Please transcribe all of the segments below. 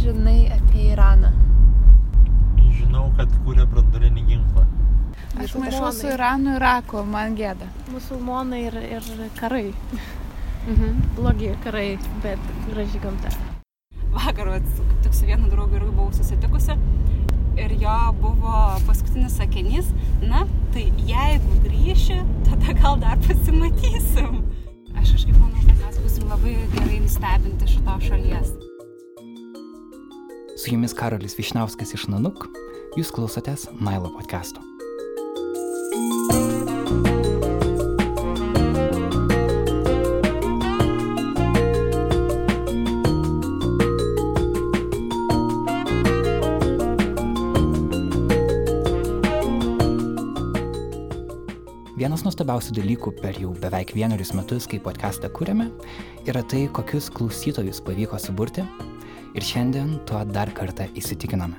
žinai apie Iraną? Žinau, kad kūrė branduolinį ginklą. Aš maišau su Iranu ir Iraku, man gėda. Musulmonai ir, ir karai. Mhm. Blogi karai, bet graži gamta. Vakar kaip tik su vienu draugu irgi buvau susitikusi ir jo buvo paskutinis sakinys, na, tai jeigu grįši, tada gal dar pasimatysim. Aš kažkaip manau, kad mes busim labai gerai nustebinti šitos šalies. Su jumis Karolis Višnauskas iš Nanuk, jūs klausotės Nailo podcast'o. Vienas nuostabiausių dalykų per jau beveik vienerius metus, kai podcastą kūrėme, yra tai, kokius klausytojus pavyko suburti ir šiandien tuo dar kartą įsitikinome.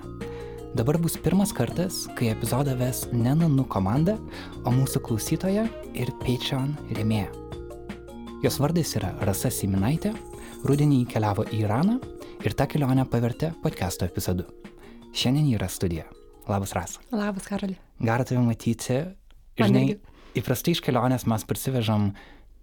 Dabar bus pirmas kartas, kai epizodą ves ne Nanu komanda, o mūsų klausytoja ir Patreon rėmėja. Jos vardas yra Rasa Siminaitė, rudenį keliavo į Iraną ir tą kelionę pavertė podcast'o epizodu. Šiandien yra studija. Labas Rasa. Labas, Karoli. Gera tave matyti. Žinai, įprastai iš kelionės mes parsivežam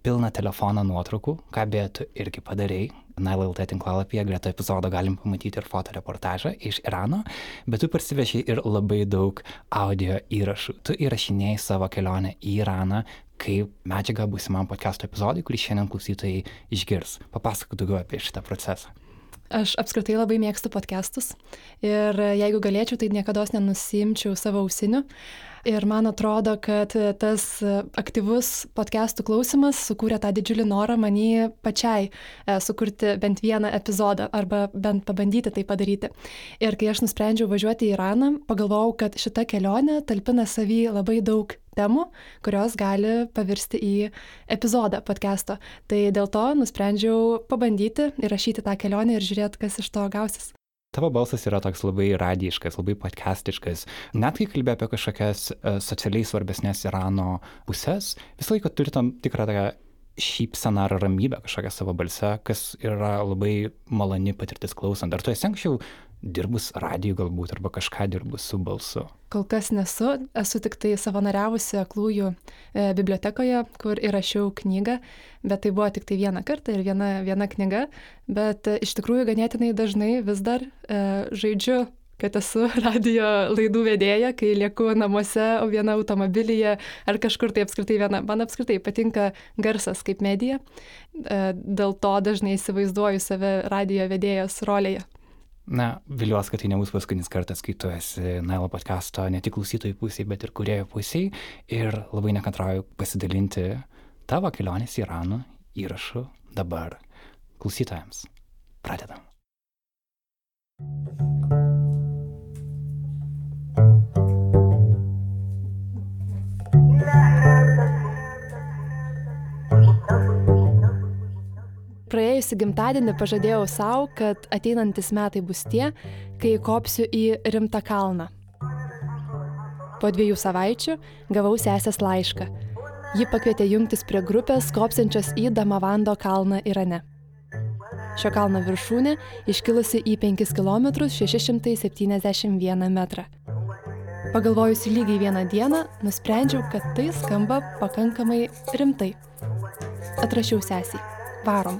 pilną telefoną nuotraukų, ką beje tu irgi padarėjai. NLT tinklalapyje greta epizodo galim pamatyti ir fotoreportažą iš Irano, bet tu parsivežiai ir labai daug audio įrašų. Tu įrašinėjai savo kelionę į Iraną kaip medžiagą būsimam podcast'o epizodui, kurį šiandien klausytojai išgirs. Papasakok daugiau apie šitą procesą. Aš apskritai labai mėgstu podcastus ir jeigu galėčiau, tai niekada nenusimčiau savo ausinių. Ir man atrodo, kad tas aktyvus podcastų klausimas sukūrė tą didžiulį norą manį pačiai e, sukurti bent vieną epizodą arba bent pabandyti tai padaryti. Ir kai aš nusprendžiau važiuoti į Iraną, pagalvojau, kad šita kelionė talpina savį labai daug temų, kurios gali pavirsti į epizodą podcast'o. Tai dėl to nusprendžiau pabandyti įrašyti tą kelionę ir žiūrėti, kas iš to gausis. Tavo balsas yra toks labai radijiškas, labai podcastiškas. Net kai kalbė apie kažkokias uh, socialiai svarbesnės Irano pusės, visą laiką turi tam tikrą tokią šypseną ar ramybę kažkokią savo balse, kas yra labai maloni patirtis klausant. Ar tu esi anksčiau dirbus radijų galbūt, arba kažką dirbus su balsu? Kol kas nesu, esu tik tai savanoriavusi Aklųjų e, bibliotekoje, kur įrašiau knygą, bet tai buvo tik tai vieną kartą ir viena, viena knyga, bet e, iš tikrųjų ganėtinai dažnai vis dar e, žaidžiu kad esu radio laidų vedėja, kai lieku namuose, o viena automobilyje ar kažkur tai apskritai viena. Man apskritai patinka garsas kaip medija, e, dėl to dažnai įsivaizduoju save radio vedėjos rolėje. Na, viliuosi, kad tai nebus paskutinis kartas, kai tu esi Nailo podcast'o ne tik klausytojų pusėje, bet ir kuriejų pusėje. Ir labai nekantrauju pasidalinti tavo kelionės į Iraną įrašu dabar klausytojams. Pradedam. Praėjusį gimtadienį pažadėjau savo, kad ateinantis metai bus tie, kai kopsiu į rimtą kalną. Po dviejų savaičių gavau sesės laišką. Ji pakvietė jungtis prie grupės kopsiančios į Damavando kalną Irane. Šio kalno viršūnė iškilusi į 5 km 671 metrą. Pagalvojusi lygiai vieną dieną, nusprendžiau, kad tai skamba pakankamai rimtai. Atrašiau sesiai. Varom.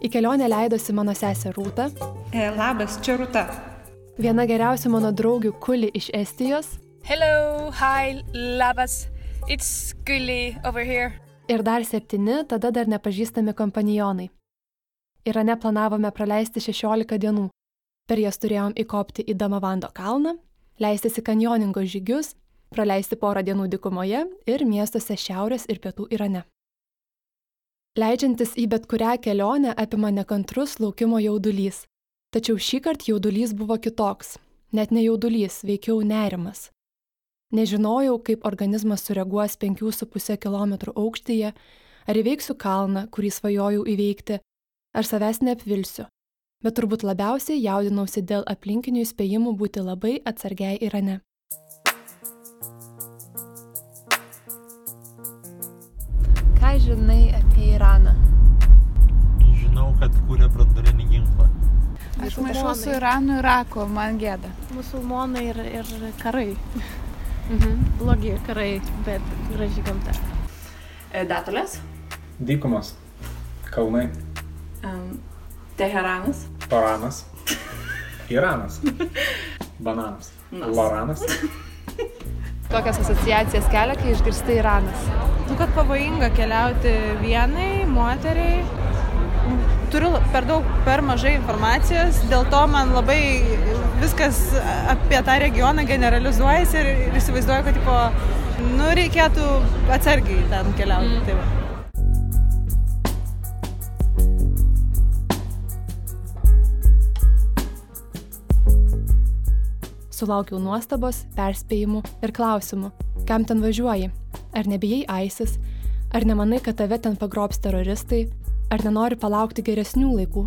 Į kelionę leidosi mano sesė Rūta, E, labas, čia Rūta. viena geriausių mano draugių Kuli iš Estijos Hello, hi, labas. It's Gully over here. ir dar septyni tada dar nepažįstami kompanionai. Irane planavome praleisti 16 dienų. Per jas turėjom įkopti į Damavando kalną, leistis į kanjoningo žygius, praleisti porą dienų dikumoje ir miestuose šiaurės ir pietų Irane. Leidžiantis į bet kurią kelionę apima nekantrus laukimo jaudulys. Tačiau šį kartą jaudulys buvo kitoks. Net ne jaudulys, veikiau nerimas. Nežinojau, kaip organizmas sureaguos 5,5 km aukštyje, ar įveiksiu kalną, kurį svajojau įveikti, ar savęs neapvilsiu, Bet turbūt labiausiai jaudinausi dėl aplinkinių įspėjimų būti labai atsargiai Irane. Ką žinai apie Iraną? Žinau, kad kūrė branduolinį ginklą. Aš maišau su Iranu ir Iraku, man gėda. Musulmonai ir, ir karai. Mhm. Blogi karai, bet graži gamta. Datulės, Dykumos. Kalnai. Um, Teheranas, Paranas. Iranas. Bananas. Loranas. Kokias asociacijas kelia, kai išgirsti Iranas? Nu, kad pavojinga keliauti vienai, moteriai. Turiu per daug, per mažai informacijos, dėl to man labai viskas apie tą regioną generalizuojasi ir, ir įsivaizduoju, kad tipo, nu, reikėtų atsargiai ten keliauti. Mm. Tai va. Sulaukiau nuostabos, perspėjimų ir klausimų, kam ten važiuoji, ar nebijai aisis, ar nemanai, kad tave ten pagrobs teroristai, ar nenori palaukti geresnių laikų.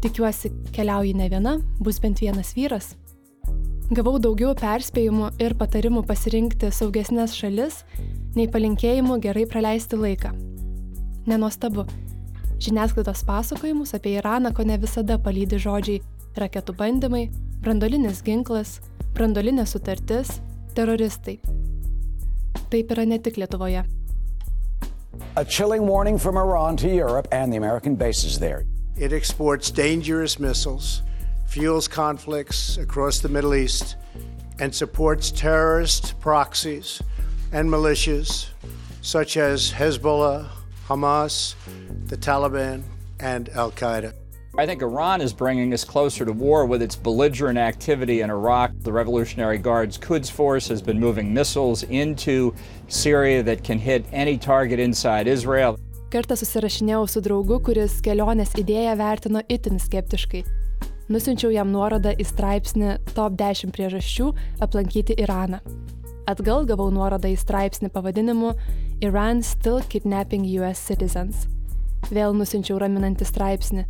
Tikiuosi, keliauji ne viena, bus bent vienas vyras. Gavau daugiau perspėjimų ir patarimų pasirinkti saugesnės šalis, nei palinkėjimų gerai praleisti laiką. Nenostabu. Žiniasklaidos pasakojimus apie Iraną ko ne visada palydi žodžiai raketų bandymai, brandolinis ginklas, brandolinė sutartis, teroristai. Taip yra ne tik Lietuvoje. A chilling warning from Iran to Europe and the American bases there. It exports dangerous missiles, fuels conflicts across the Middle East, and supports terrorist proxies and militias such as Hezbollah, Hamas, the Taliban, and Al Qaeda. I think Iran is bringing us closer to war with its belligerent activity in Iraq. The Revolutionary Guard's Quds Force has been moving missiles into Syria that can hit any target inside Israel. Kartą susirašinėjau su draugu, kuris kelionės idėją vertino itin skeptiškai. Nusinčiau jam nuorodą į straipsnį Top 10 priežasčių aplankyti Iraną. Atgal gavau nuorodą į straipsnį pavadinimu Iran Still Kidnapping US Citizens. Vėl nusinčiau raminantį straipsnį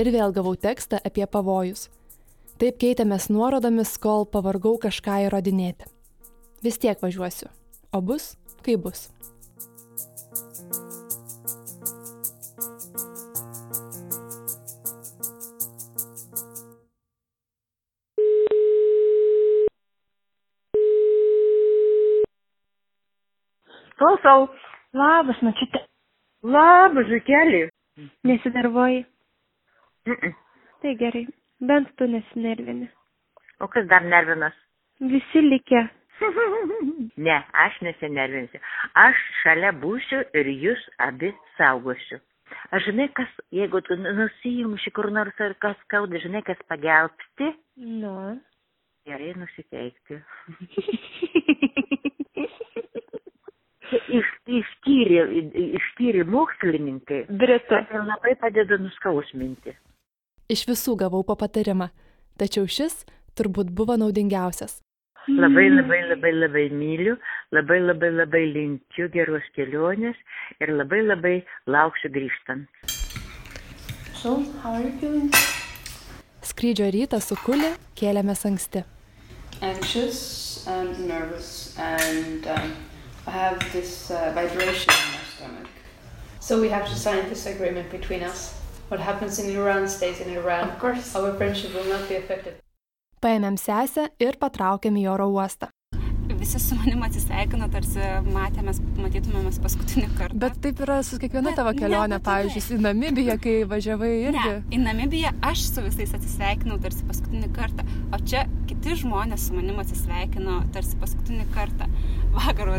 ir vėl gavau tekstą apie pavojus. Taip keitėmės nuorodomis, kol pavargau kažką įrodinėti. Vis tiek važiuosiu. O bus, kai bus. Klausau. Labas, mačiute. Labas, žukelį. Nesidarbuoji. Mm -mm. Tai gerai, bent tu nesinervini. O kas dar nervinas? Visi likę. ne, aš nesinervinsiu. Aš šalia būsiu ir jūs abi saugosiu. Aš žinai, kas, jeigu tu nusijimši kur nors ar kas skauda, žinai, kas pagelbsti? Nu. Gerai nusiteikti. iš, ištyrė, ištyrė mokslininkai. Britų. Ir labai padeda nuskausminti. Iš visų gavau po patarimą, tačiau šis turbūt buvo naudingiausias. Labai labai labai labai myliu, labai labai labai linkiu geros kelionės ir labai labai lauksiu grįžtant. So, how are you feeling? Skrydžio rytą su kulė kėlėmės anksti. Anxious and nervous and um, I have this uh, vibration in my stomach. So we have to sign this agreement between us. What happens in Iran stays in Iran. Of course. Our friendship will not be affected. Paėmėm sesę ir patraukėm į oro uostą. Visi su manim atsisveikino, tarsi matėmės, matytumėmės paskutinį kartą. Bet taip yra su kiekviena tavo kelionė, pavyzdžiui, į Namibiją, kai važiavai irgi. Ne, į Namibiją aš su visais atsisveikinau tarsi paskutinį kartą, o čia kiti žmonės su manim atsisveikino tarsi paskutinį kartą. Vakar,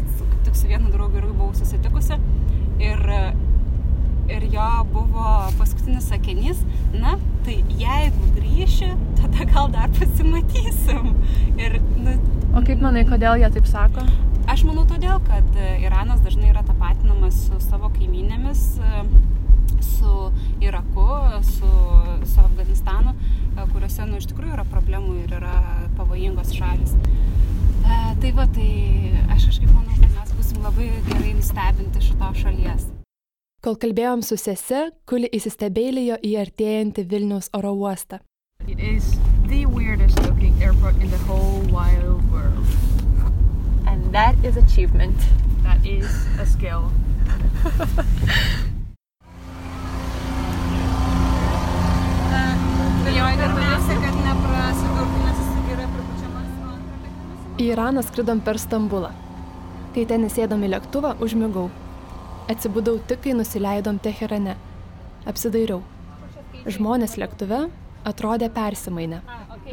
tik su vienu draugu irgi buvau susitikusi ir ir jo buvo paskutinis sakinys, na, tai jeigu grįši, tada gal dar pasimatysim. Ir, nu, o kaip manai, kodėl jie taip sako? Aš manau todėl, kad Iranas dažnai yra tapatinamas su savo kaiminėmis, su Iraku, su, su Afganistanu, kuriuose, nu, iš tikrųjų yra problemų ir yra pavojingos šalis. E, tai va, tai aš kažkaip manau, kad mes busim labai gerai nustebinti šitos šalies. Kol kalbėjom su sese, kuli įsistebėlėjo į artėjantį Vilniaus oro uostą. It is the weirdest looking airport in the whole wild world. And that is achievement. That is a skill. Į Iraną skridom per Stambulą. Kai ten įsėdom į lėktuvą, užmigau. Atsibudau tik, kai nusileidom Teherane. Apsidairiau. Žmonės lėktuve atrodė persimainę.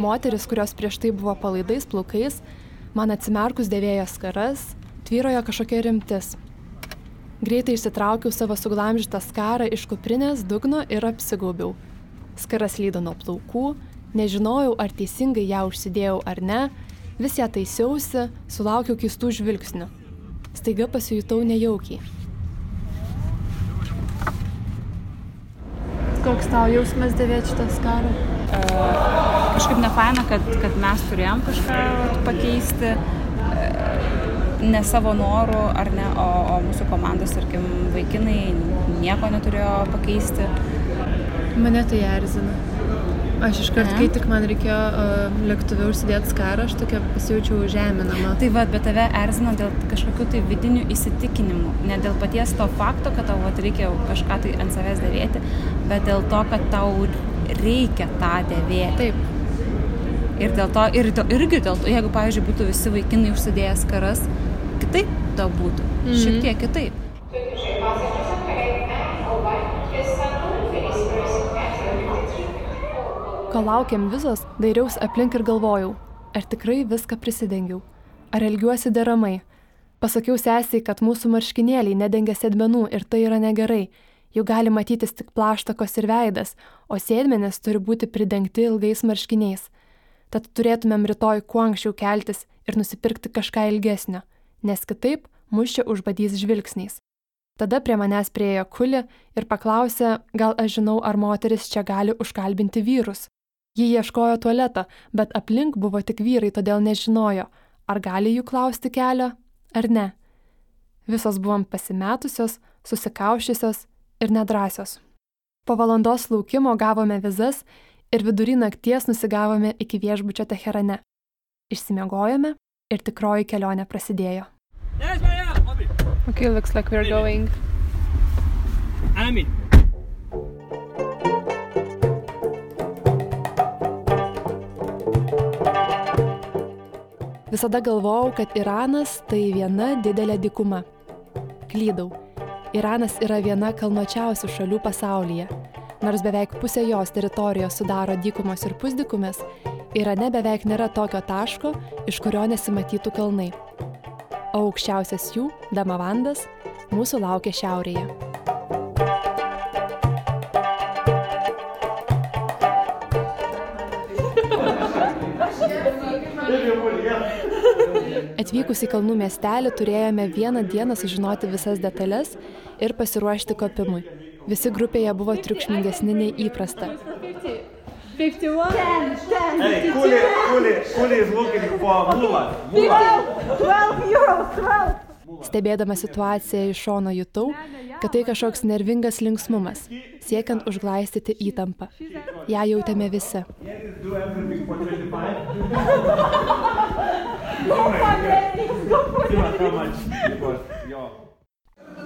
Moteris, kurios prieš tai buvo palaidais plaukais, man atsimerkus dėvėjo skaras, tvyrojo kažkokia rimtis. Greitai išsitraukiau savo suglamžytą skarą iš kuprinės dugno ir apsigaubiau. Skaras lydo nuo plaukų, nežinojau, ar teisingai ją užsidėjau ar ne, vis ją taisiausi, sulaukiau keistų žvilgsnių. Staiga pasijutau nejaukiai. Koks tau jausmas dėvėti šitą skarą? Uh, kažkaip nefaina, kad, kad mes turėjom kažką pakeisti, uh, ne savo norų ar ne, o, o mūsų komandos, tarkim, vaikinai nieko neturėjo pakeisti. Mane tai erzina. Aš iškart, kai tik man reikėjo uh, lėktuvė užsidėti skarą, aš tokia pasijaučiau žeminama. Tai va, bet tave erzina dėl kažkokių tai vidinių įsitikinimų. Ne dėl paties to fakto, kad tau vat, reikia kažką tai ant savęs dėvėti, bet dėl to, kad tau reikia tą dėvėti. Taip. Ir dėl to, ir dėl, irgi dėl to, jeigu, pavyzdžiui, būtų visi vaikinai užsidėję skaras, kitaip tau būtų. Mm -hmm. Šiek tiek kitaip. Kol laukiam vizos, dairiaus aplink ir galvojau, ar tikrai viską prisidengiau, ar elgiuosi deramai. Pasakiau sesiai, kad mūsų marškinėliai nedengia sėdmenų ir tai yra negerai, jų gali matytis tik plaštakos ir veidas, o sėdmenės turi būti pridengti ilgais marškiniais. Tad turėtumėm rytoj kuo anksčiau keltis ir nusipirkti kažką ilgesnio, nes kitaip mus čia užbadys žvilgsniais. Tada prie manęs priejo kuli ir paklausė, gal aš žinau, ar moteris čia gali užkalbinti vyrus. Ji ieškojo tualeto, bet aplink buvo tik vyrai, todėl nežinojo, ar gali jų klausti kelio, ar ne. Visos buvom pasimetusios, susikaušysios ir nedrasios. Po valandos laukimo gavome vizas ir vidury nakties nusigavome iki viešbučio Teherane. Išsimiegojome ir tikroji kelionė prasidėjo. Okay, looks like we're going. Amin. Visada galvojau, kad Iranas tai viena didelė dykuma. Klydau. Iranas yra viena kalnočiausių šalių pasaulyje. Nors beveik pusė jos teritorijos sudaro dykumos ir pusdykumės, Irane beveik nėra tokio taško, iš kurio nesimatytų kalnai. O aukščiausias jų, Damavandas, mūsų laukia šiaurėje. Atvykus į kalnų miestelį turėjome vieną dieną sužinoti visas detalės ir pasiruošti kopimui. Visi grupėje buvo triukšmingesni nei įprasta. 51, 10, 10, hey, Kuli, Kuli, Kuli is looking for Mula. Mula. 12 euros, 12. Stebėdama situaciją iš šono jutau, kad tai kažkoks nervingas linksmumas, siekiant užglaistyti įtampą. Ja jautėme visi.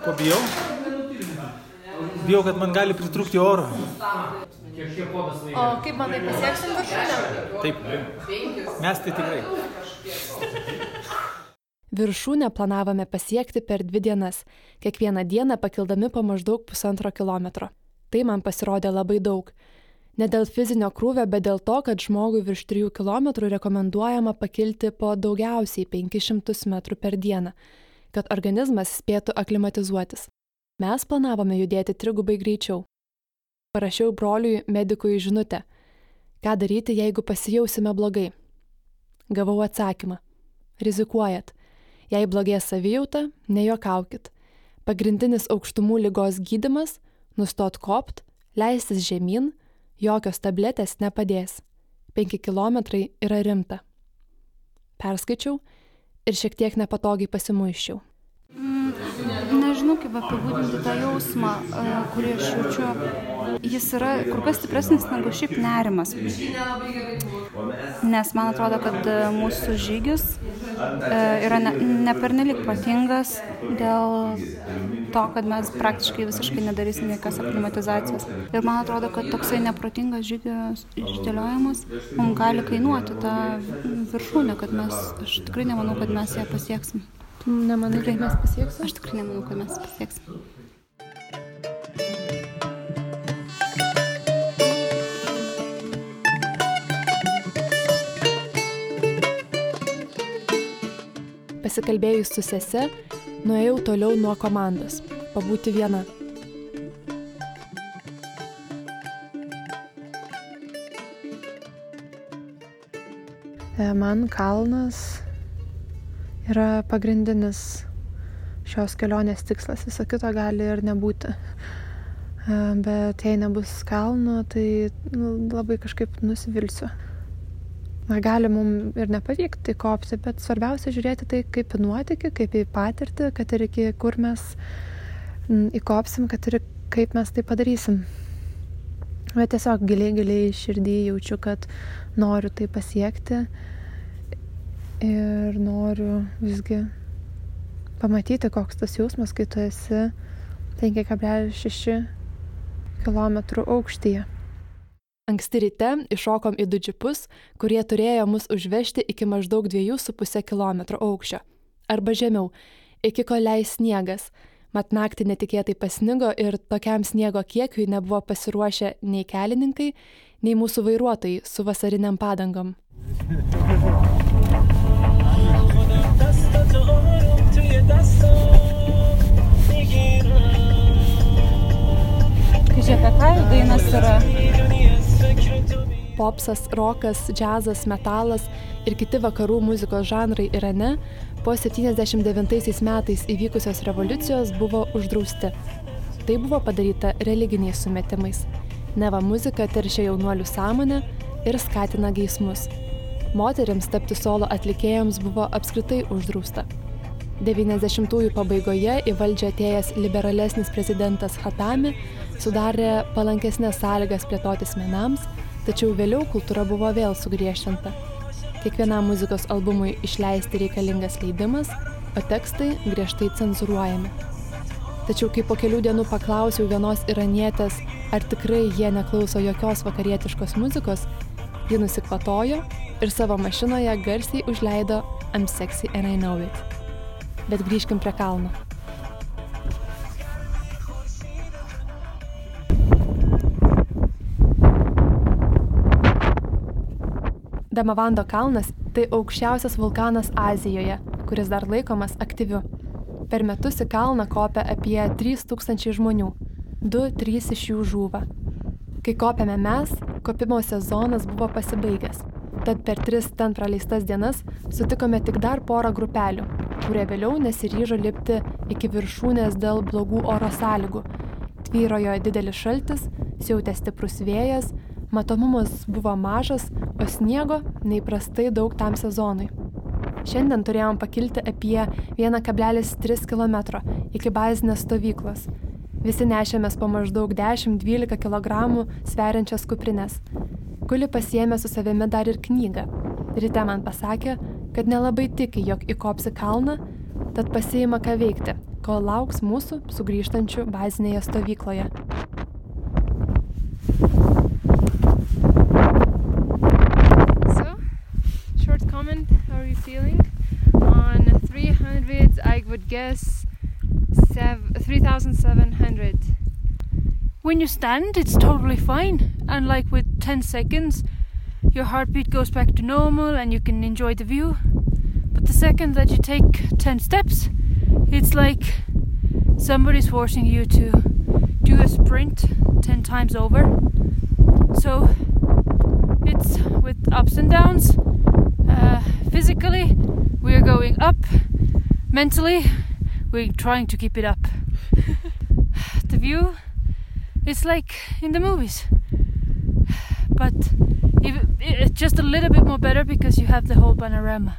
Ko bijau? Bijau, kad man gali pritrūkti oro. O kaip manai, pasieksim viršūnę? Taip, mes tai tikrai. Viršūnę planavome pasiekti per dvi dienas, kiekvieną dieną pakildami po maždaug pusantro kilometro. Tai man pasirodė labai daug. Ne dėl fizinio krūvio, bet dėl to, kad žmogui virš 3 km rekomenduojama pakilti po daugiausiai 500 m per dieną, kad organizmas spėtų aklimatizuotis. Mes planavome judėti trigubai greičiau. Parašiau broliui medikui žinutę. Ką daryti, jeigu pasijausime blogai? Gavau atsakymą. Rizikuojat. Jei blogės savijauta, nejuokaukit. Pagrindinis aukštumų lygos gydimas - nustot kopt, leistis žemyn, jokios tabletės nepadės. 5 km yra rimta. Perskaičiau ir šiek tiek nepatogiai pasimuiščiau. Mm, nežinau, kaip apibūdinti tą jausmą, e, kurį aš jaučiu. Jis yra kur kas stipresnis negu šiaip nerimas. Nes man atrodo, kad e, mūsų žygis e, yra nepernelik ne protingas dėl to, kad mes praktiškai visiškai nedarysim jokios aklimatizacijos. Ir man atrodo, kad toksai neprotingas žygio išdėliojimas mums gali kainuoti tą viršūnę, kad mes, aš tikrai nemanau, kad mes ją pasieksim. Nemanai, kad mes pasieksim? Aš tikrai nemanau, kad mes pasieksim. Pasikalbėjus su sese, nuėjau toliau nuo komandos - pabūti viena. E, man kalnas yra pagrindinis šios kelionės tikslas. Viso kito gali ir nebūti. E, bet jei nebus kalno, tai nu, labai kažkaip nusivilsiu. Na, gali mums ir nepavykti kopti, bet svarbiausia žiūrėti tai kaip į nuotykį, kaip į patirtį, kad ir iki kur mes įkopsim, kad ir kaip mes tai padarysim. Bet tiesiog giliai, giliai širdį jaučiu, kad noriu tai pasiekti ir noriu visgi pamatyti, koks tas jausmas, kai tu esi 5,6 km aukštyje. Anksti ryte iššokom į du džipus, kurie turėjo mus užvežti iki maždaug 2,5 km aukščio. Arba žemiau, iki kol leis sniegas. Mat naktį netikėtai pasnigo ir tokiam sniego kiekiui nebuvo pasiruošę nei kelininkai, nei mūsų vairuotojai su vasariniam padangom. Žiūrėk, ką jų dainas yra. Popsas, rokas, džiazas, metalas ir kiti vakarų muzikos žanrai Irane po 79 metais įvykusios revoliucijos buvo uždrausti. Tai buvo padaryta religiniais sumetimais. Neva muzika teršia jaunuolių sąmonę ir skatina geismus. Moteriams tapti solo atlikėjams buvo apskritai uždrausta. 90-ųjų pabaigoje į valdžią atėjęs liberalesnis prezidentas Hatami sudarė palankesnės sąlygas plėtotis menams, tačiau vėliau kultūra buvo vėl sugriežtinta. Kiekvienam muzikos albumui išleisti reikalingas leidimas, o tekstai griežtai cenzuruojami. Tačiau kai po kelių dienų paklausiau vienos iranietės, ar tikrai jie neklauso jokios vakarietiškos muzikos, ji nusikvatojo ir savo mašinoje garsiai užleido I'm sexy and I know it bet grįžkim prie kalno. Damavando kalnas tai aukščiausias vulkanas Azijoje, kuris dar laikomas aktyviu. Per metus į kalną kopia apie 3000 žmonių, 2-3 iš jų žūva. Kai kopėme mes, kopimo sezonas buvo pasibaigęs. Tad per tris ten praleistas dienas sutikome tik dar porą grupelių, kurie vėliau nesiryžo lipti iki viršūnės dėl blogų oro sąlygų. Tvyrojo didelis šaltis, siautė stiprus vėjas, matomumas buvo mažas, o sniego neįprastai daug tam sezonui. Šiandien turėjom pakilti apie 1,3 km iki bazinės stovyklos. Visi nešėmės po maždaug 10-12 kg sveriančias kuprinės. Kuli pasiemė su savimi dar ir knygą. Ryte man pasakė, kad nelabai tiki, jog įkopsi kalną, tad pasiima ką veikti, kol lauks mūsų sugrįžtančių bazinėje stovykloje. So, short comment, how are you feeling? On 300, I would guess 3700. When you stand, it's totally fine, and like with 10 seconds, your heartbeat goes back to normal and you can enjoy the view. But the second that you take 10 steps, it's like somebody's forcing you to do a sprint 10 times over. So it's with ups and downs. Uh, physically, we're going up. Mentally, we're trying to keep it up. the view, it's like in the movies. But it's just a little bit more better because you have the whole panorama.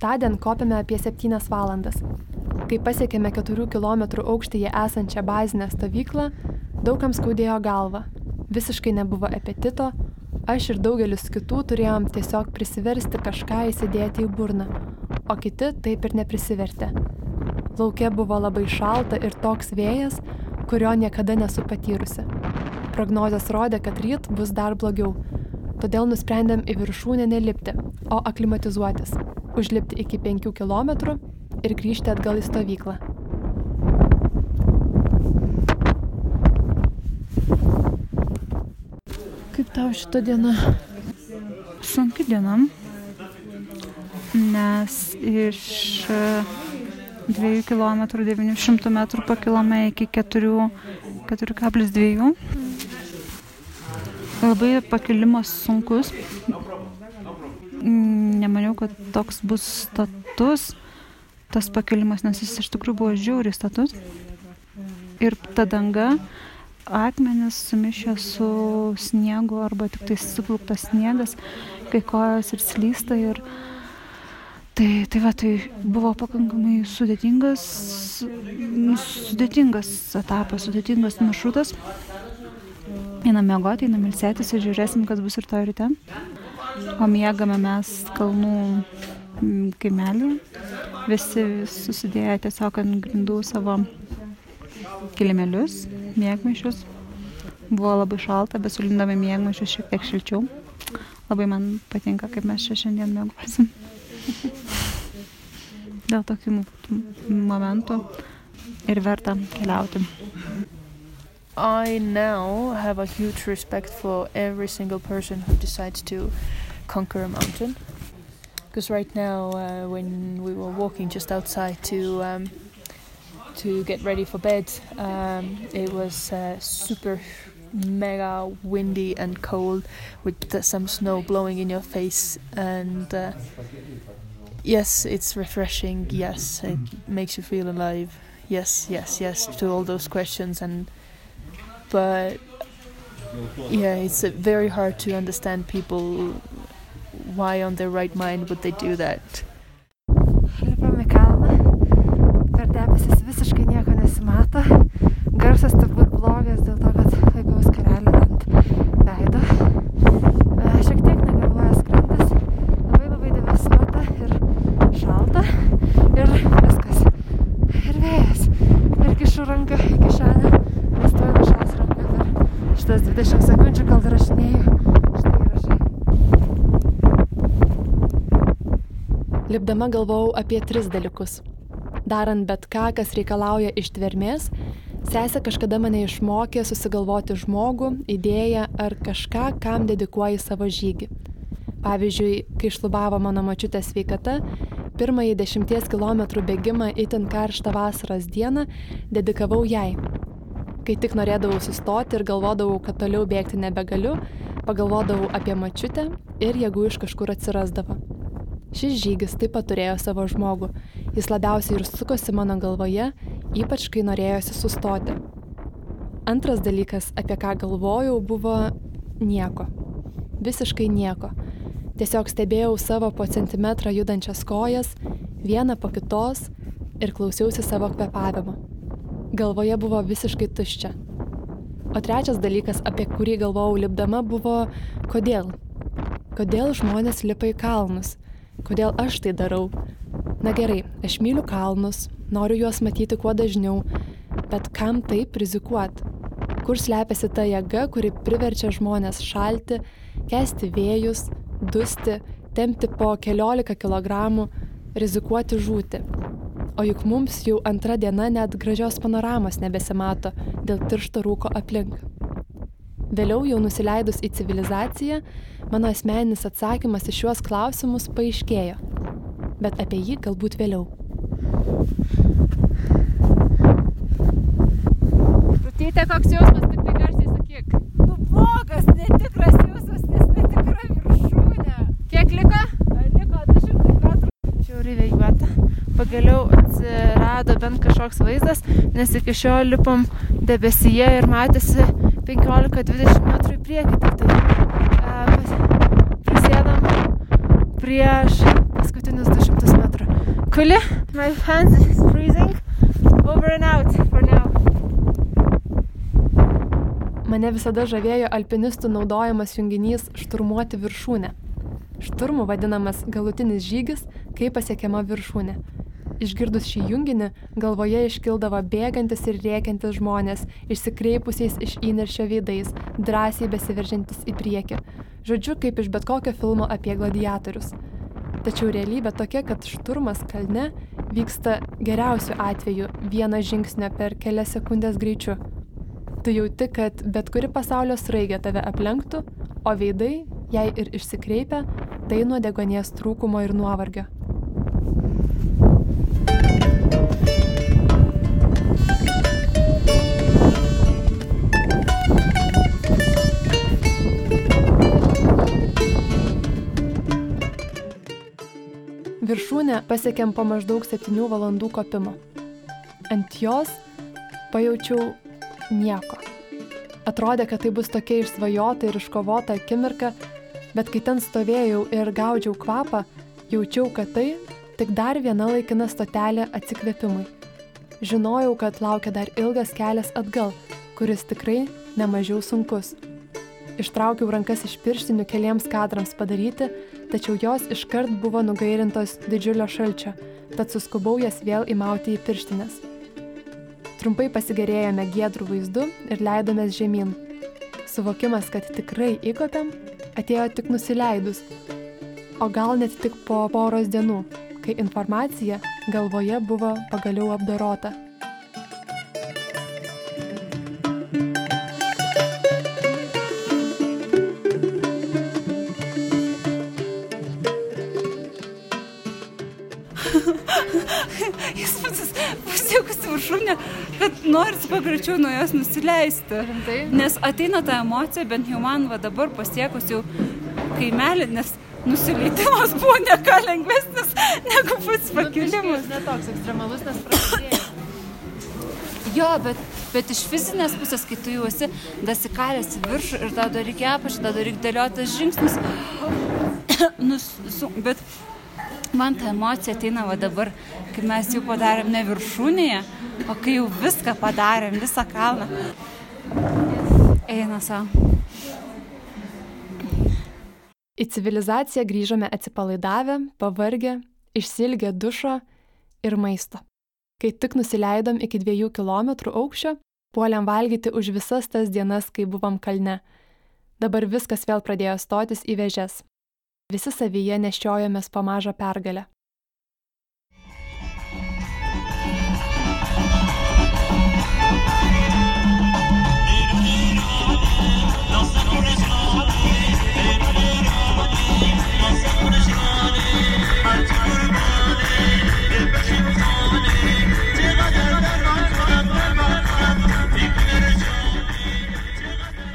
Tądien kopėme apie 7 valandas. Kai pasiekėme 4 km aukštyje esančią bazinę stovyklą, daugam skaudėjo galva. Visiškai nebuvo apetito, aš ir daugelis kitų turėjom tiesiog prisiversti kažką įsidėti į burną, o kiti taip ir neprisivertė. Laukia buvo labai šalta ir toks vėjas, kurio niekada nesu patyrusi. Prognozijas rodė, kad ryt bus dar blogiau, todėl nusprendėm į viršūnę nelipti, o aklimatizuotis, užlipti iki 5 km ir grįžti atgal į stovyklą. Kaip tau šitą dieną? Sunki diena, nes iš 2 km 900 metrų pakilome iki 4,2. Labai pakilimas sunkus. Nemaniau, kad toks bus status tas pakilimas, nes jis iš tikrųjų buvo žiauriai status. Ir ta danga akmenis sumišę su sniegu arba tik tai supluktas sniegas, kai kojos ir slysta. Ir tai, tai va, tai buvo pakankamai sudėtingas, sudėtingas etapas, sudėtingas maršrutas. Einam mėgoti, einam ilsėtis ir žiūrėsim, kas bus ir to ryte. O miegame mes kalnų kaimelį. Visi susidėję tiesiog ant grindų savo kilimėlius, mėgmaišius. Buvo labai šalta, bet sulindami mėgmaišius šiek tiek šilčiau. Labai man patinka, kaip mes čia šiandien mėgosim. Dėl tokių momentų ir verta keliauti. I now have a huge respect for every single person who decides to conquer a mountain. Because right now, uh, when we were walking just outside to um, to get ready for bed, um, it was uh, super mega windy and cold with some snow blowing in your face and uh, yes it's refreshing. Yes it makes you feel alive. Yes yes yes to all those questions and but yeah it's uh, very hard to understand people why on their right mind would they do that Lipdama galvojau apie tris dalykus. Darant bet ką, kas reikalauja ištvermės, sesė kažkada mane išmokė susigalvoti žmogų, idėją ar kažką, kam dedikuoji savo žygį. Pavyzdžiui, kai šlubavo mano mačiutė sveikata, pirmąjį dešimties kilometrų bėgimą itin karštą vasaros dieną dedikavau jai. Kai tik norėdavau sustoti ir galvodavau, kad toliau bėgti nebegaliu, pagalvodavau apie mačiutę ir jėgų iš kažkur atsirasdavo. Šis žygis taip pat turėjo savo žmogų. Jis labiausiai ir sukosi mano galvoje, ypač kai norėjosi sustoti. Antras dalykas, apie ką galvojau, buvo nieko. Visiškai nieko. Tiesiog stebėjau savo po centimetrą judančias kojas, vieną po kitos ir klausiausi savo kvepavimo. Galvoje buvo visiškai tuščia. O trečias dalykas, apie kurį galvojau lipdama, buvo kodėl. Kodėl žmonės lipa į kalnus? Kodėl aš tai darau? Na gerai, aš myliu kalnus, noriu juos matyti kuo dažniau, bet kam taip rizikuot? Kur slepiasi ta jėga, kuri priverčia žmonės šalti, kesti vėjus, dusti, tempti po keliolika kilogramų, rizikuoti žūti? O juk mums jau antra diena net gražios panoramos nebesimato dėl tiršto rūko aplink. Vėliau jau nusileidus į civilizaciją, mano asmeninis atsakymas į šiuos klausimus paaiškėjo. Bet apie jį galbūt vėliau. Tėtė, koks jausmas, tik tai garsiai sakyk. Nu, blogas, netikras jausmas, nes netikra viršūnė. Kiek liko? Liko 200 metrų. Šiauriai vėjuota. Pagaliau atsirado bent kažkoks vaizdas, nes iki šiol lipom debesyje ir matėsi 15-20 metrų į priekį. Tai uh, prisėdam prieš paskutinius 200 metrų. Kuli. My hands is freezing. Over and out for now. Mane visada žavėjo alpinistų naudojamas junginys šturmuoti viršūnę. Šturmu vadinamas galutinis žygis, kai pasiekiama viršūnė. Išgirdus šį junginį, galvoje iškildavo bėgantis ir rėkiantis žmonės, išsikreipusiais iš įniršio veidais, drąsiai besiveržiantis į priekį. Žodžiu, kaip iš bet kokio filmo apie gladiatorius. Tačiau realybė tokia, kad šturmas kalne vyksta geriausiu atveju vieno žingsnio per kelias sekundės greičiu tu jauti, kad bet kuri pasaulio sraigė tave aplenktų, o veidai, jei ir išsikreipia, tai nuo degonės trūkumo ir nuovargio. Viršūnę pasiekėm po maždaug 7 valandų kopimo. Ant jos pajaučiau nieko. Atrodė, kad tai bus tokia išsvajota ir iškovota akimirka, bet kai ten stovėjau ir gaudžiau kvapą, jaučiau, kad tai tik dar viena laikina stotelė atsikvėpimui. Žinojau, kad laukia dar ilgas kelias atgal, kuris tikrai nemažiau sunkus. Ištraukiau rankas iš pirštinių keliems kadrams padaryti, tačiau jos iškart buvo nugairintos didžiulio šalčio, tad suskubau jas vėl įmauti į pirštinės. Trumpai pasigerėjome giedrų vaizdu ir leidomės žemyn. Suvokimas, kad tikrai įkopiam, atėjo tik nusileidus, o gal net tik po poros dienų, kai informacija galvoje buvo pagaliau apdorota. Viršūnę, kad norisi pagreičiau nuo jos nusileisti. Rimtai? Nes ateina ta emocija, bent jau man va dabar pasiekus jau kaimelį, nes nusileidimas buvo ne ką lengvesnis negu pats pakilimas. Nu, Netoks ekstremalus, nes prasidėjo. Jo, bet, bet iš fizinės pusės, kai tu jau esi dasikalęs į viršų ir tada reikia apačią, tada reikia dėliotas žingsnis. nu, su, bet man ta emocija ateina va dabar, kai mes jau padarėm ne viršūnėje, o kai jau viską padarėm, visą kalną. Eina savo. Į civilizaciją grįžome atsipalaidavę, pavargę, išsilgę dušo ir maisto. Kai tik nusileidom iki dviejų kilometrų aukščio, puolėm valgyti už visas tas dienas, kai buvom kalne. Dabar viskas vėl pradėjo stotis į vežes. Visi savyje nešiojomės po mažą pergalę.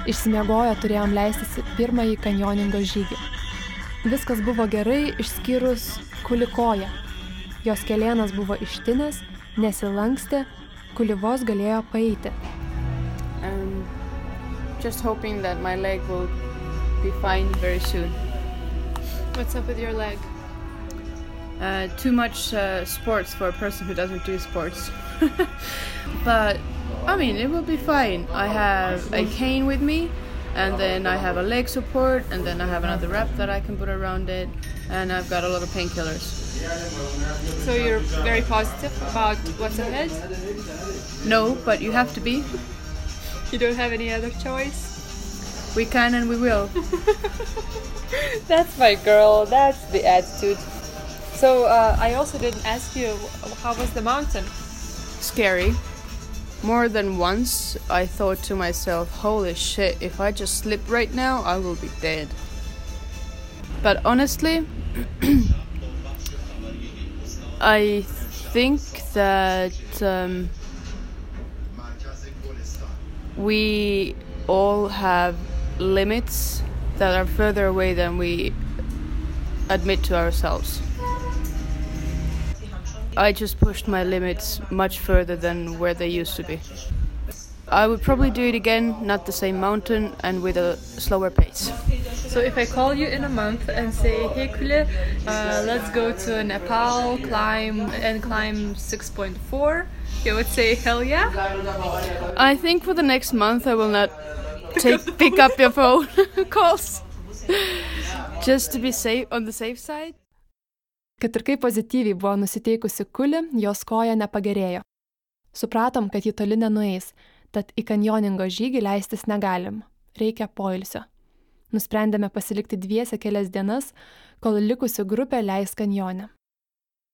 Išsimiegoję turėjom leistis į pirmąjį kanjoningo žygį. Viskas buvo gerai, išskyrus kulikoją. Jos kelienas buvo ištinęs, nesilankstė, kulivos galėjo paeiti. Um, just hoping that my leg will be fine very soon. What's up with your leg? Uh, too much uh, sports for a person who doesn't do sports. but I mean, it will be fine. I have a cane with me, and then I have a leg support, and then I have another wrap that I can put around it, and I've got a lot of painkillers. So you're very positive about what's ahead? No, but you have to be. You don't have any other choice? We can and we will. That's my girl. That's the attitude. So uh, I also didn't ask you how was the mountain? Scary. More than once, I thought to myself, holy shit, if I just slip right now, I will be dead. But honestly, I think that um, we all have limits that are further away than we admit to ourselves. I just pushed my limits much further than where they used to be. I would probably do it again, not the same mountain and with a slower pace. So if I call you in a month and say, "Hey, Kule, uh, let's go to Nepal, climb and climb 6.4," you would say, "Hell yeah!" I think for the next month I will not take pick up your phone calls, just to be safe on the safe side. Kad ir kaip pozityviai buvo nusiteikusi kuli, jos koja nepagerėjo. Supratom, kad ji toli nenueis, tad į kanjoningo žygį leistis negalim. Reikia poilsio. Nusprendėme pasilikti dviese kelias dienas, kol likusi grupė leis kanjone.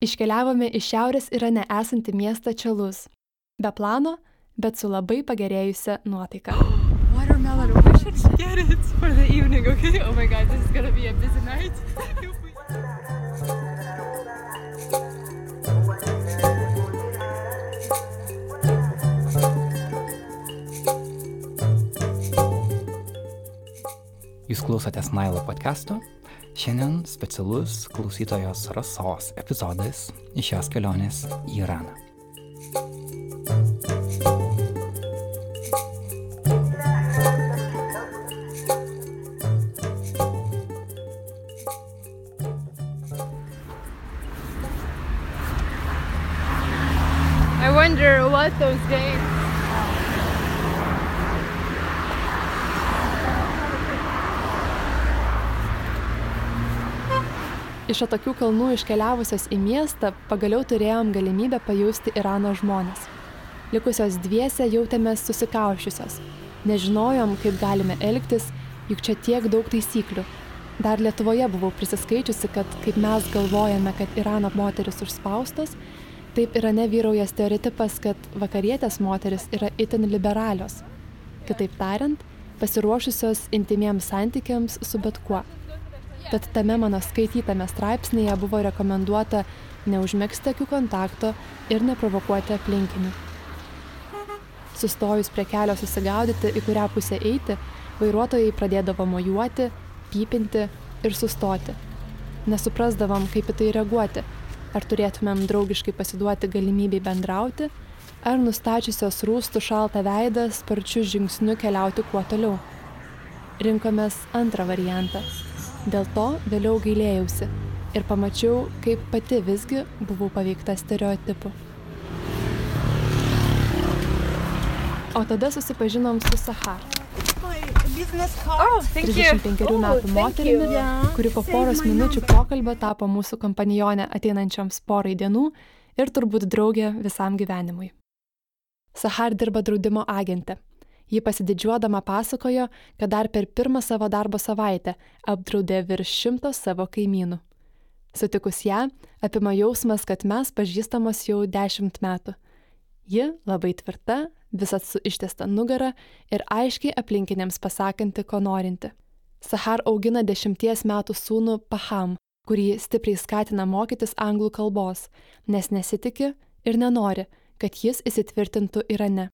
Iškeliavome iš šiaurės Irane esantį miestą Čelus. Be plano, bet su labai pagerėjusią nuotaiką. Watermelon, we should get it for the evening, okay? Oh my god, this is gonna be a busy night. Jūs klausotės Nailo podcast'o. Šiandien specialus klausytojos Rasos epizodas iš jos kelionės į Iraną. I wonder what those days. Iš atokių kalnų iškeliavusios į miestą pagaliau turėjom galimybę pajusti Irano žmonės. Likusios dviese jautėmės susikaušiusios. Nežinojom, kaip galime elgtis, juk čia tiek daug taisyklių. Dar Lietuvoje buvau prisiskaičiusi, kad kaip mes galvojame, kad Irano moteris užspaustos, taip Irane vyrauja stereotipas, kad vakarietės moteris yra itin liberalios. Kitaip tariant, pasiruošusios intimiems santykiams su bet kuo. Tad tame mano skaitytame straipsnėje buvo rekomenduota neužmėgsti akių kontakto ir neprovokuoti aplinkinių. Sustojus prie kelio susigaudyti, į kurią pusę eiti, vairuotojai pradėdavo mojuoti, pypinti ir sustoti. Nesuprasdavom, kaip į tai reaguoti. Ar turėtumėm draugiškai pasiduoti galimybei bendrauti, ar nustačiusios rūstų šaltą veidą sparčiu žingsniu keliauti kuo toliau. Rinkomės antrą variantą. Dėl to vėliau gailėjausi ir pamačiau, kaip pati visgi buvau paveikta stereotipų. O tada susipažinom su Sahar. Oh, thank you. 35 metų moterimi, kuri po poros minučių pokalbio tapo mūsų kompanionė ateinančioms porai dienų ir turbūt draugė visam gyvenimui. Sahar dirba draudimo agente. Ji pasididžiuodama pasakojo, kad dar per pirmą savo darbo savaitę apdraudė virš šimto savo kaimynų. Sutikus ją, apima jausmas, kad mes pažįstamos jau dešimt metų. Ji labai tvirta, visat su ištiesta nugara ir aiškiai aplinkiniams pasakanti, ko norinti. Sahar augina dešimties metų sūnų Paham, kurį stipriai skatina mokytis anglų kalbos, nes nesitiki ir nenori, kad jis įsitvirtintų Irane.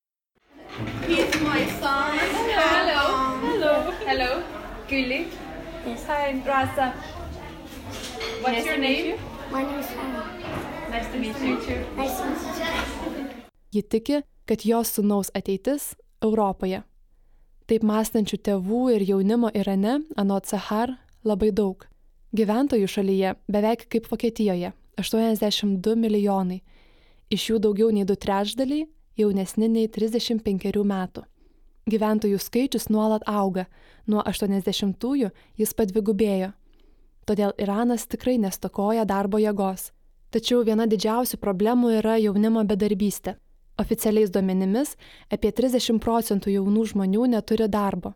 He's my son. Hello. Hello. Hello. Guli. Yes. Hi, Rasa. What's Nice your name? you. My name is Hannah. Nice to meet you. Nice to meet you. Ji tiki, kad jos sūnaus ateitis Europoje. Taip mąstančių tėvų ir jaunimo Irane, anot Sahar, labai daug. Gyventojų šalyje beveik kaip Vokietijoje - 82 milijonai. Iš jų daugiau nei du trečdaliai jaunesni nei 35 metų. Gyventojų skaičius nuolat auga, nuo 80-ųjų jis padvigubėjo. Todėl Iranas tikrai nestokoja darbo jėgos. Tačiau viena didžiausių problemų yra jaunimo bedarbystė. Oficialiais duomenimis apie 30 procentų jaunų žmonių neturi darbo.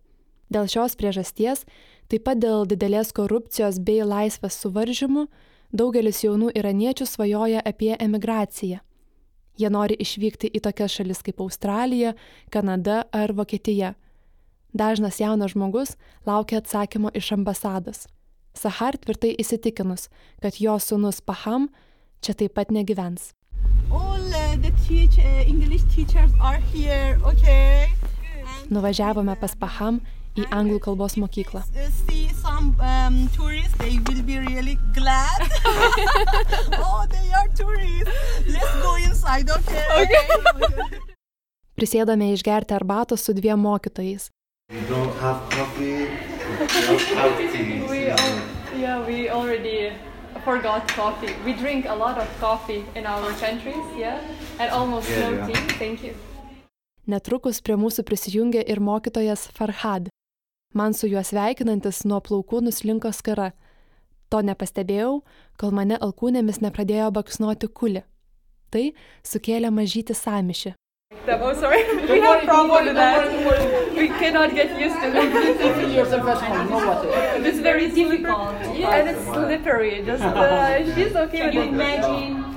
Dėl šios priežasties, taip pat dėl didelės korupcijos bei laisvės suvaržymų, daugelis jaunų iraniečių svajoja apie emigraciją. Jie nori išvykti į tokias šalis kaip Australija, Kanada ar Vokietija. Dažnas jaunas žmogus laukia atsakymo iš ambasados. Sahar tvirtai įsitikinus, kad jo sūnus Paham čia taip pat negyvens. All uh, teach, uh, okay? Nuvažiavome pas Paham į anglų kalbos mokyklą. Uh, some um, tourists, they will be really glad. oh, they are tourists. Let's go inside, okay? Okay. Prisėdame išgerti arbatos su dviem mokytojais. Forgot coffee. We drink a lot of coffee in our countries, yeah, and almost Yeah, no yeah. tea. Thank you. Netrukus prie mūsų prisijungė ir mokytojas Farhad. Man su juo sveikinantis nuo plaukų nuslinko skara. To nepastebėjau, kol mane alkūnėmis nepradėjo baksnuoti kuli. Tai sukėlė mažyti samišį. Oh, sorry. we have problem with that. We cannot get used to it. It's very difficult. And it's slippery. Just uh, she's okay Can with you it. imagine?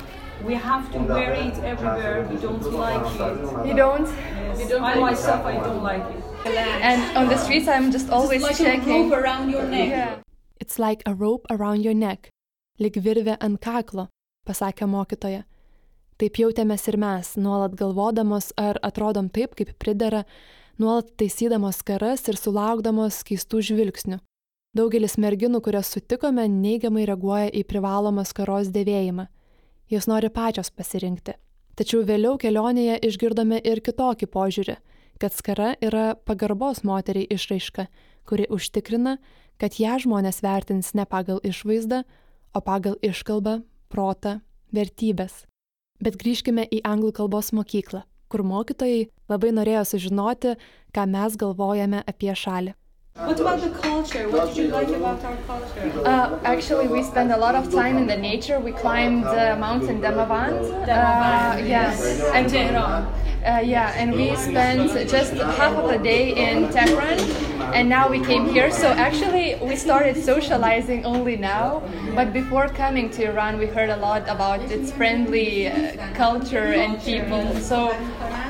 We have to wear it everywhere. We don't like it. You don't? You don't I myself, I don't like it. And on the streets, I'm just always like a checking. rope around your neck. Yeah. It's like a rope around your neck. Lik virvė ant kaklo, pasakė mokytoja. Taip jautėmės ir mes, nuolat galvodamos, ar atrodom taip, kaip pridera, nuolat taisydamos karas ir sulaukdamos keistų žvilgsnių. Daugelis merginų, kurias sutikome, neigiamai reaguoja į privalomą skaros dėvėjimą. Jos nori pačios pasirinkti. Tačiau vėliau kelionėje išgirdome ir kitokį požiūrį, kad skara yra pagarbos moteriai išraiška, kuri užtikrina, kad ją žmonės vertins ne pagal išvaizdą, o pagal iškalbą, protą, vertybės. Bet grįžkime į anglų kalbos mokyklą, kur mokytojai labai norėjo sužinoti, ką mes galvojame apie šalį. What about the culture? What did you like about our culture? Uh, actually, we spend a lot of time in the nature. We climbed the mountain Damavand. Damavand, Uh, yes. yes. And Tehran. Uh, yeah, and we spent just half of a day in Tehran, and now we came here. So actually, we started socializing only now. But before coming to Iran, we heard a lot about its friendly uh, culture and people. So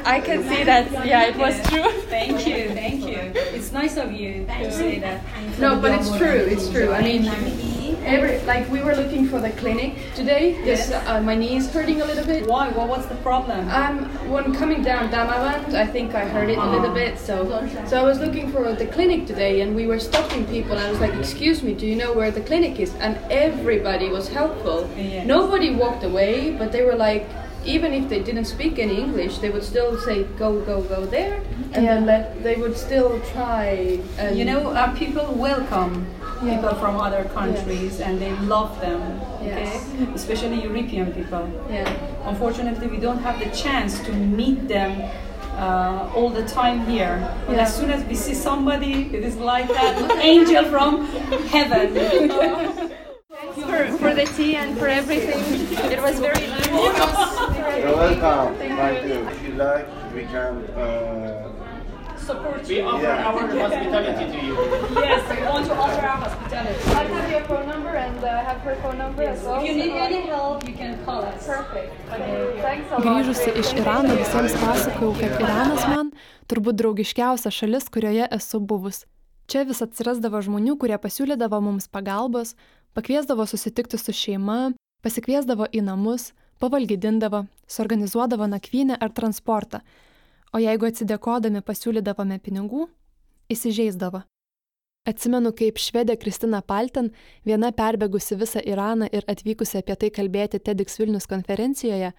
I can see that, yeah, it was true. Thank you, thank you. It's nice of you to say that. No, but it's true. It's true. I mean, every like we were looking for the clinic today because uh, my knee is hurting a little bit. Why? What, what's the problem? Um, when coming down Damavand, I think I heard it a little ah. bit. So, so I was looking for the clinic today, and we were stopping people. And I was like, "Excuse me, do you know where the clinic is?" And everybody was helpful. Yes. Nobody walked away, but they were like. Even if they didn't speak any English, they would still say, "Go, go, go there," and then let, they would still try. You know, our people welcome people from other countries and they love them, okay? Yes. Especially European people. Yeah. Unfortunately, we don't have the chance to meet them uh, all the time here. But Yeah. as soon as we see somebody, it is like that angel from heaven. for, for the tea and for everything. It was very nice. You're welcome. Thank Thank you. you. If you like, we can. Uh, Support We you. offer Yeah. our hospitality to you. Yes, we want to offer our hospitality. I have your phone number and uh, I have her phone number as well. If you need so- any help, you can call us. Perfect. Okay. Grįžusi iš Irano visiems pasakojau, kad Iranas man turbūt draugiškiausia šalis, kurioje esu buvus. Čia vis atsirasdavo žmonių, kurie pasiūlydavo mums pagalbos, pakviesdavo susitikti su šeima, pasikviesdavo į namus, pavalgydindavo, suorganizuodavo nakvynę ar transportą, o jeigu atsidėkodami pasiūlydavome pinigų, įsižeisdavo. Atsimenu, kaip švedė Kristina Palten, viena perbėgusi visą Iraną ir atvykusi apie tai kalbėti TEDx Vilnius konferencijoje,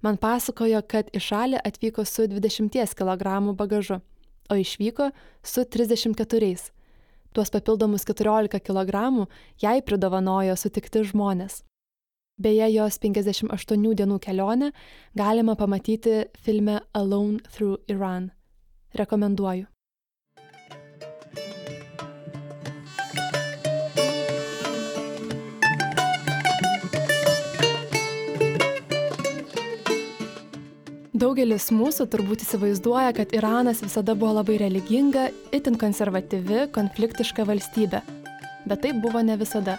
man pasakojo, kad į šalį atvyko su 20 kg bagažu, o išvyko su 34. Tuos papildomus 14 kg jai pridovanojo sutikti žmonės. Beje, jos 58 dienų kelionę galima pamatyti filme Alone Through Iran. Rekomenduoju. Daugelis mūsų turbūt įsivaizduoja, kad Iranas visada buvo labai religinga, itin konservatyvi, konfliktiška valstybė. Bet taip buvo ne visada.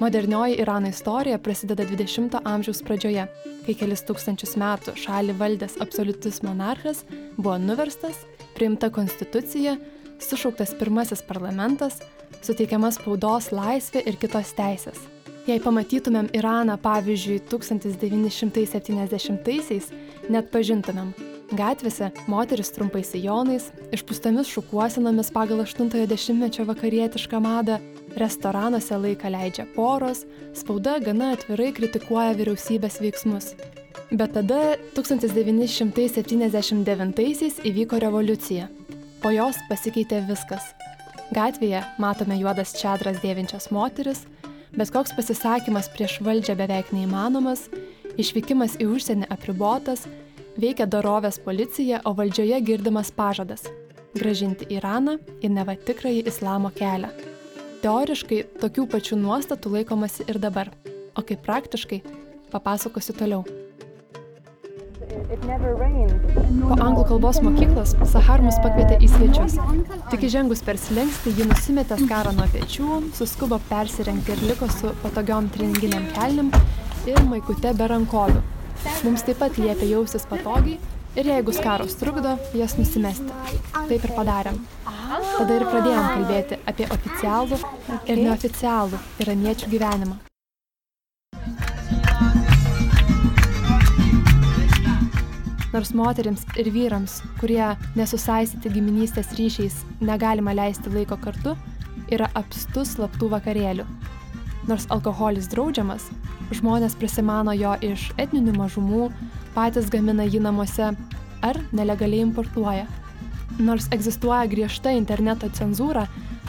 Modernioji Irano istorija prasideda 20-ojo amžiaus pradžioje, kai kelis tūkstančius metų šalį valdęs absoliutus monarchas buvo nuverstas, priimta konstitucija, sušauktas pirmasis parlamentas, suteikiama spaudos laisvė ir kitos teisės. Jei pamatytumėm Iraną, pavyzdžiui, 1970-aisiais, net pažintumėm. Gatvėse moteris trumpais sijonais, išpūstomis šukuosinomis pagal 80-mečio vakarietišką madą, restoranuose laiką leidžia poros, spauda gana atvirai kritikuoja vyriausybės veiksmus. Bet tada 1979-aisiais įvyko revoliucija. Po jos pasikeitė viskas. Gatvėje matome juodas čadras dėvinčias moteris, bet koks pasisakymas prieš valdžią beveik neįmanomas, išvykimas į užsienį apribotas, veikia dorovės policija, o valdžioje girdimas pažadas - gražinti Iraną į neva tikrąjį islamo kelią. Teoriškai tokių pačių nuostatų laikomasi ir dabar, o kaip praktiškai papasakosiu toliau. Po anglų kalbos mokyklos Sahar mus pakvietė į svečius. Tik įžengus per slengstį, ji nusimetė skarą nuo pečių, suskubo persirengti ir liko su patogiom treninginiam kelnim ir maikute be rankovių. Mums taip pat liepė jaustis patogiai ir jeigu skaros trukdo, jas nusimesti. Taip ir padarėm. Tada ir pradėjom kalbėti apie oficialų ir neoficialų iraniečių gyvenimą. Nors moteriams ir vyrams, kurie nesusaistyti giminystės ryšiais, negalima leisti laiko kartu, yra apstu slaptų vakarėlių. Nors alkoholis draudžiamas, žmonės prisimano jo iš etninių mažumų, patys gamina jį namuose ar nelegaliai importuoja. Nors egzistuoja griežta interneto cenzūra,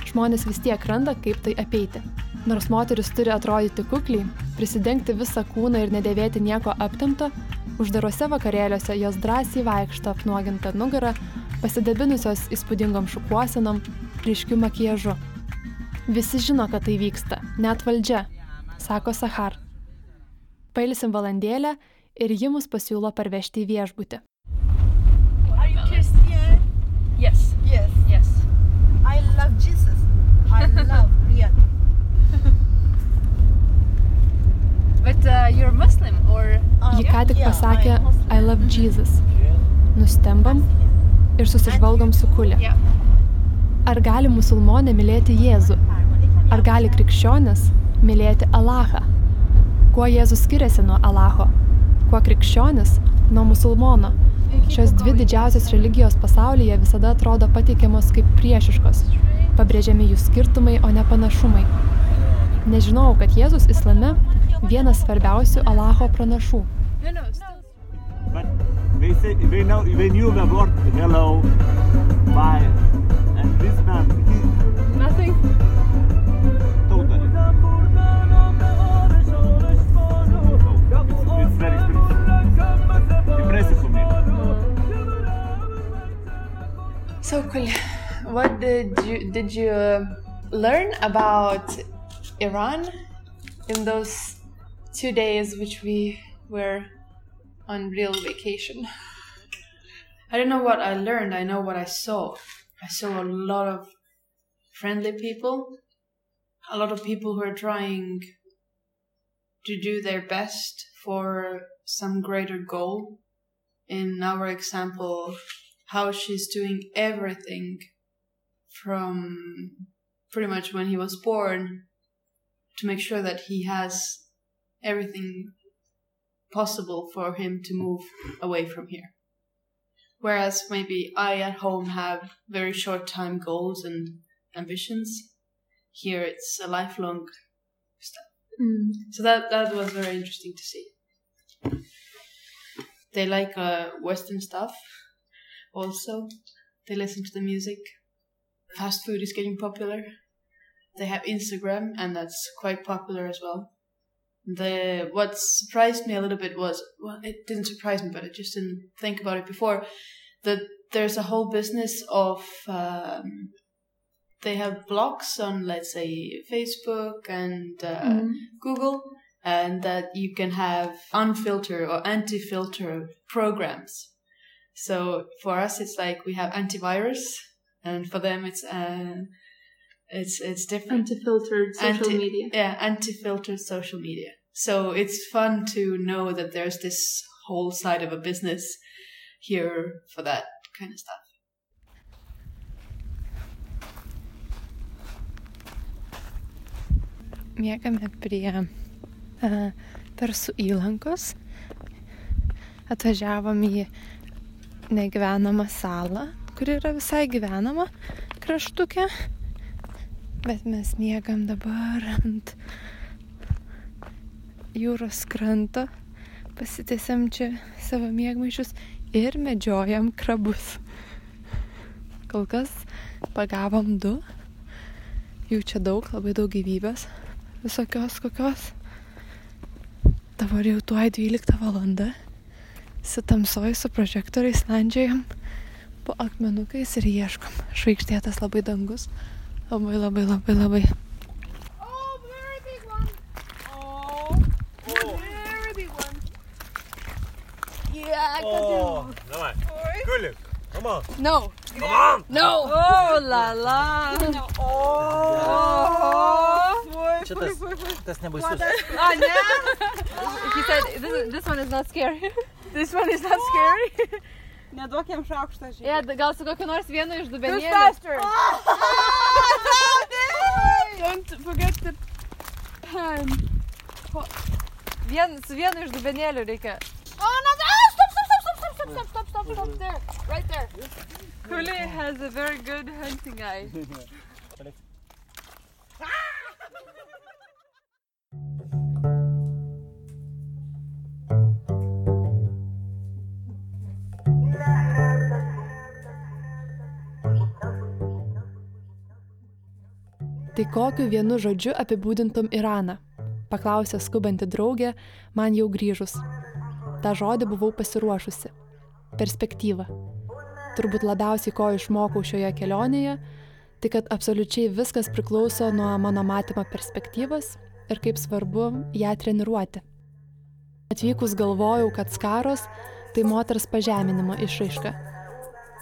žmonės vis tiek randa, kaip tai apeiti. Nors moteris turi atrodyti kukliai, prisidengti visą kūną ir nedėvėti nieko aptimto, uždarose vakarėliuose jos drąsiai vaikšto apnuoginta nugara, pasidabinusios įspūdingom šukuosenom, ryškiu makiažu. Visi žino, kad tai vyksta, net valdžia, sako Sahar. Pailsim valandėlę ir ji mus pasiūlo parvežti į viešbutį. Yes. Yes. Yes. I love Jesus. I love really. But uh, you're Muslim or? Ji ką tik pasakė I love Jesus. Nustembam ir susižvalgom su kulė. Ar gali musulmonė mylėti Jėzų? Ar gali krikščionis mylėti Alachą? Kuo Jėzus skiriasi nuo Alacho? Kuo krikščionis nuo musulmono? Šios dvi didžiausios religijos pasaulyje visada atrodo pateikiamos kaip priešiškos. Pabrėžiami jų skirtumai, o ne panašumai. Nežinau, kad Jėzus islame vienas svarbiausių Alacho pranašų. But they say they know they knew the word hello, bye, and this man he Nothing. totally. So, it's, it's very impressive. impressive for me. So cool. What did you did you uh, learn about Iran in those two days which we were on real vacation? I don't know what I learned. I know what I saw. I saw a lot of friendly people, a lot of people who are trying to do their best for some greater goal. In our example, how she's doing everything from pretty much when he was born to make sure that he has everything possible for him to move away from here. Whereas maybe I at home have very short time goals and ambitions. Here it's a lifelong step. So that that was very interesting to see. They like uh, Western stuff also. They listen to the music. Fast food is getting popular. They have Instagram and that's quite popular as well. The what surprised me a little bit was well it didn't surprise me but I just didn't think about it before that there's a whole business of um, they have blogs on let's say Facebook and uh, Mhm. Google and that you can have unfiltered or anti-filter programs. So for us it's like we have antivirus and for them it's uh, it's it's different. Anti-filtered social Anti- media. Yeah, anti-filtered social media. So it's fun to know that there's this whole side of a business here for that kind of stuff. Miegame prie uh, Persų įlankos. Atvažiavom į negyvenamą salą, kuri yra visai gyvenama kraštukė. Bet mes miegam dabar ant jūros kranto, pasitėsiam čia savo mėgmaišius ir medžiojam krabus. Kol kas pagavom du, jų čia daug, labai daug gyvybės, visokios kokios. Dabar jau tuoj 12 valanda, su tamsoj, su prožektoriais landžiojam po akmenukais ir ieškom. Žvaigždėtas labai dangus, labai labai labai labai. Yeah, I got Oh, you. давай. Кулик, come on. No. Come on. No. Oh, la la. Oh. Čia tas, tas nebaisus. Ah, ne? He said this, this one is not scary. This one is not scary. Neduok jam šaukštą, žiūrėk. Yeah, gal su kokiu nors vienu iš dubenėlių. faster? Don't forget the pan. Vien, su vienu iš dubenėlių reikia. Oh, no, no, stop, stop, stop, stop, stop, stop, stop, stop, stop, stop, there, right there. Kuli has a very good hunting eye. Tai kokiu vienu žodžiu apibūdintum Iraną? Paklausė skubanti draugė, man jau grįžus. Ta žodį buvau pasiruošusi. Perspektyva. Turbūt labiausiai ko išmokau šioje kelionėje, tai kad absoliučiai viskas priklauso nuo mano matymo perspektyvos ir kaip svarbu ją treniruoti. Atvykus galvojau, kad skaros tai moters pažeminimo išraiška.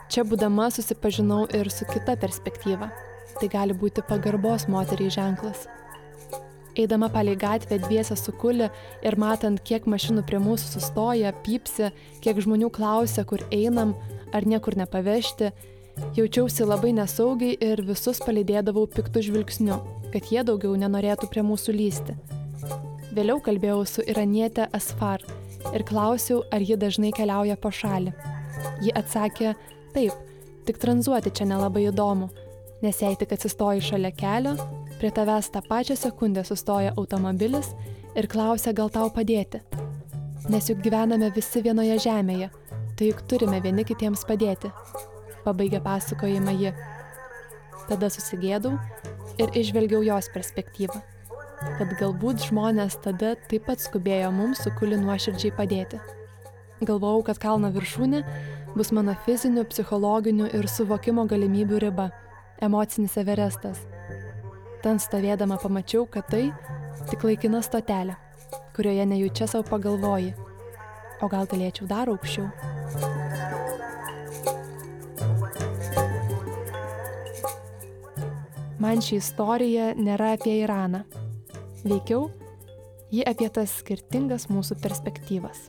Čia būdama susipažinau ir su kita perspektyva. Tai gali būti pagarbos moteriai ženklas. Eidama palei gatvę dviesę su kuli ir matant, kiek mašinų prie mūsų sustoja, pypsi, kiek žmonių klausia, kur einam, ar niekur nepavežti, jaučiausi labai nesaugiai ir visus palydėdavau piktų žvilgsniu, kad jie daugiau nenorėtų prie mūsų lysti. Vėliau kalbėjau su iranietė Asfar ir klausiau, ar ji dažnai keliauja po šalį. Ji atsakė, taip, tik tranzuoti čia nelabai įdomu, nes jei tik atsistoji šalia kelio, prie tavęs tą pačią sekundę sustoja automobilis ir klausia, gal tau padėti. Nes juk gyvename visi vienoje žemėje, tai juk turime vieni kitiems padėti. Pabaigė pasakojimą ji. Tada susigėdau ir išvelgiau jos perspektyvą. Kad galbūt žmonės tada taip pat skubėjo mums su kuli nuoširdžiai padėti. Galvojau, kad kalno viršūnė bus mano fizinių, psichologinių ir suvokimo galimybių riba emocinis everestas. Ten stovėdama pamačiau, kad tai tik laikina stotelė, kurioje nejučia savo pagalvoji, o gal galėčiau dar aukščiau. Man ši istorija nėra apie Iraną. Veikiau, ji apie tas skirtingas mūsų perspektyvas.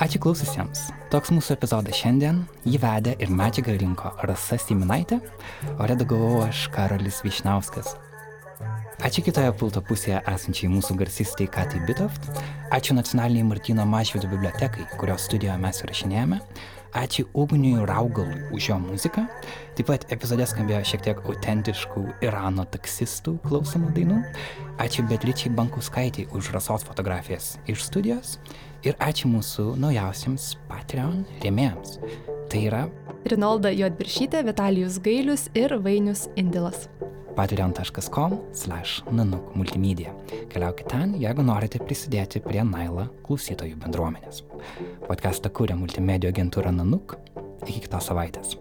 Ačiū klaususiems. Toks mūsų epizodas šiandien. Jį vedė ir medžiagą rinko Rasa Siminaitė, o redagavau aš Karolis Višnauskas. Ačiū kitoje pulto pusėje esančiai mūsų garsistai Katai Bitoft. Ačiū nacionaliniai Martino Mašvido bibliotekai, kurios studijoje mes įrašinėjame. Ačiū Ugniui Raugalui už jo muziką. Taip pat epizode skambėjo šiek tiek autentiškų Irano taksistų klausomų dainų. Ačiū Betlyčiai Bankuskaitį už rasos fotografijas iš studijos. Ir ačiū mūsų naujausiams Patreon rėmėjams. Tai yra Rinolda Jodviršytė, Vitalijus Gailius ir Vainius Indilas. patreon.com slash nanuk multimedia. Keliaukite ten, jeigu norite prisidėti prie Naila klausytojų bendruomenės. Podcastą kūrė multimedijų agentūra Nanuk. Iki kitos savaitės.